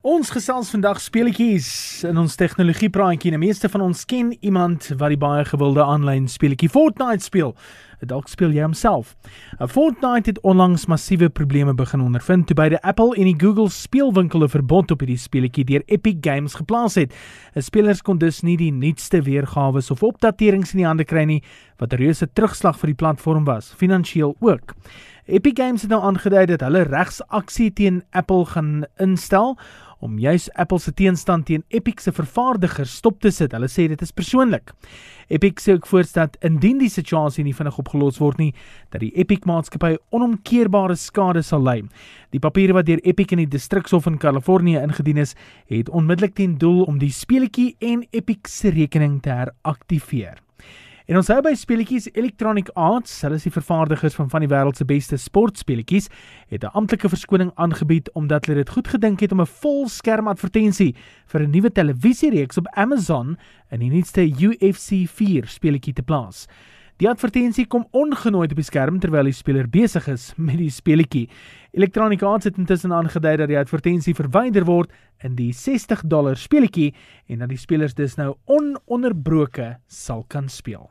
Ons gesels vandag speletjies in ons tegnologiepraatjie. Die meeste van ons ken iemand wat die baie gewilde aanlyn speletjie Fortnite speel. Dalk speel jy homself. Fortnite het onlangs massiewe probleme begin ondervind toe beide Apple en die Google speelwinkel 'n verbod op hierdie speletjie deur Epic Games geplaas het. Spelers kon dus nie die nuutste weergawe of opdaterings in die hande kry nie, wat 'n reuse terugslag vir die platform was, finansiëel ook. Epic Games het nou aangedui dat hulle regsaksie teen Apple gaan instel om juis Apple se teenstand teen Epic se vervaardigers stop te sit. Hulle sê dit is persoonlik. Epic sê ook voorstel indien die situasie nie vinnig opgelos word nie, dat die Epic maatskappy onomkeerbare skade sal ly. Die papiere wat deur Epic in die distrikshof in Kalifornië ingedien is, het onmiddellik ten doel om die speletjie en Epic se rekening te heraktiveer. En ons hou by speletjies Electronic Arts, hulle is die vervaardigers van van die wêreld se beste sportspeletjies, het 'n amptelike verskoning aangebied omdat hulle dit goed gedink het om 'n volskerm advertensie vir 'n nuwe televisiereeks op Amazon in die nuutste UFC 4 speletjie te plaas. Die advertensie kom ongenooi op die skerm terwyl die speler besig is met die speletjie. Electronic Arts het intussen aangedui dat die advertensie verwyder word in die 60 dollar speletjie en dat die spelers dus nou ononderbroke sal kan speel.